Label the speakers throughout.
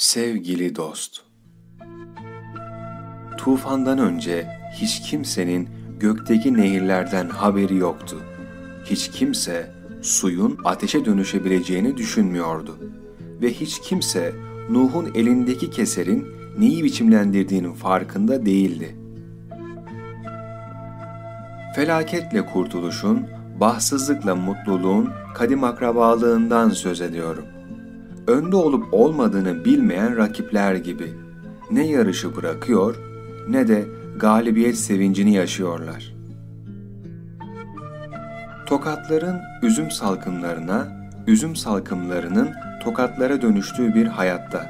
Speaker 1: Sevgili dost, tufandan önce hiç kimsenin gökteki nehirlerden haberi yoktu. Hiç kimse suyun ateşe dönüşebileceğini düşünmüyordu. Ve hiç kimse Nuh'un elindeki keserin neyi biçimlendirdiğinin farkında değildi. Felaketle kurtuluşun, bahtsızlıkla mutluluğun kadim akrabalığından söz ediyorum. Önde olup olmadığını bilmeyen rakipler gibi ne yarışı bırakıyor ne de galibiyet sevincini yaşıyorlar. Tokatların üzüm salkımlarına, üzüm salkımlarının tokatlara dönüştüğü bir hayatta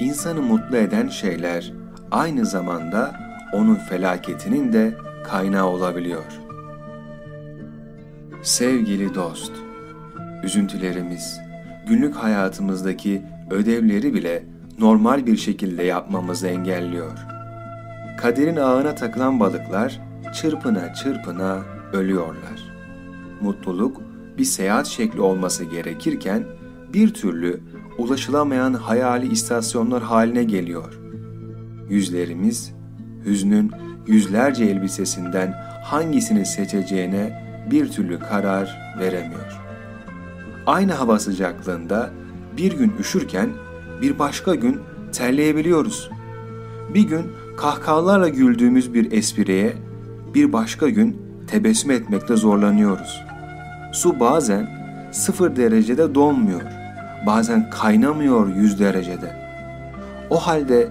Speaker 1: insanı mutlu eden şeyler aynı zamanda onun felaketinin de kaynağı olabiliyor. Sevgili dost, üzüntülerimiz, günlük hayatımızdaki ödevleri bile normal bir şekilde yapmamızı engelliyor. Kaderin ağına takılan balıklar çırpına çırpına ölüyorlar. Mutluluk bir seyahat şekli olması gerekirken bir türlü ulaşılamayan hayali istasyonlar haline geliyor. Yüzlerimiz hüznün yüzlerce elbisesinden hangisini seçeceğine bir türlü karar veremiyor. Aynı hava sıcaklığında bir gün üşürken bir başka gün terleyebiliyoruz. Bir gün kahkahalarla güldüğümüz bir espriye bir başka gün tebessüm etmekte zorlanıyoruz. Su bazen sıfır derecede donmuyor, bazen kaynamıyor yüz derecede. O halde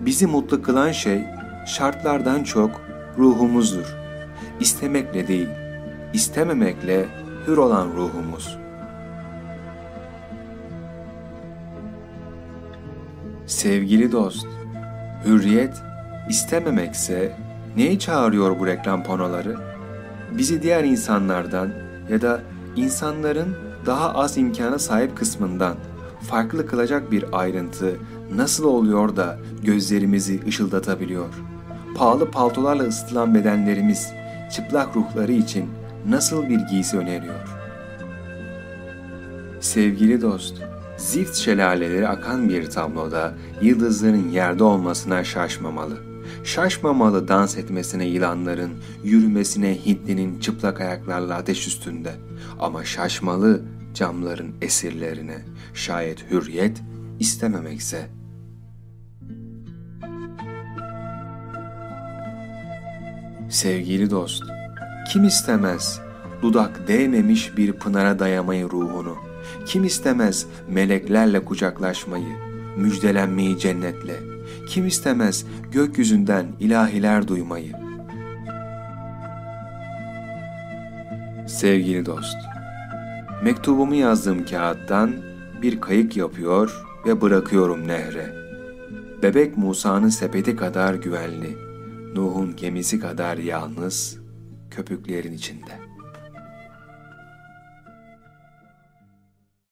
Speaker 1: bizi mutlu kılan şey şartlardan çok ruhumuzdur. İstemekle değil, istememekle hür olan ruhumuz. Sevgili dost, hürriyet istememekse neyi çağırıyor bu reklam panoları? Bizi diğer insanlardan ya da insanların daha az imkana sahip kısmından farklı kılacak bir ayrıntı nasıl oluyor da gözlerimizi ışıldatabiliyor? Pahalı paltolarla ısıtılan bedenlerimiz çıplak ruhları için nasıl bir giysi öneriyor? Sevgili dost, zift şelaleleri akan bir tabloda yıldızların yerde olmasına şaşmamalı. Şaşmamalı dans etmesine yılanların, yürümesine Hintlinin çıplak ayaklarla ateş üstünde. Ama şaşmalı camların esirlerine, şayet hürriyet istememekse. Sevgili dost, kim istemez dudak değmemiş bir pınara dayamayı ruhunu? Kim istemez meleklerle kucaklaşmayı, müjdelenmeyi cennetle? Kim istemez gökyüzünden ilahiler duymayı? Sevgili dost, mektubumu yazdığım kağıttan bir kayık yapıyor ve bırakıyorum nehre. Bebek Musa'nın sepeti kadar güvenli, Nuh'un gemisi kadar yalnız, köpüklerin içinde.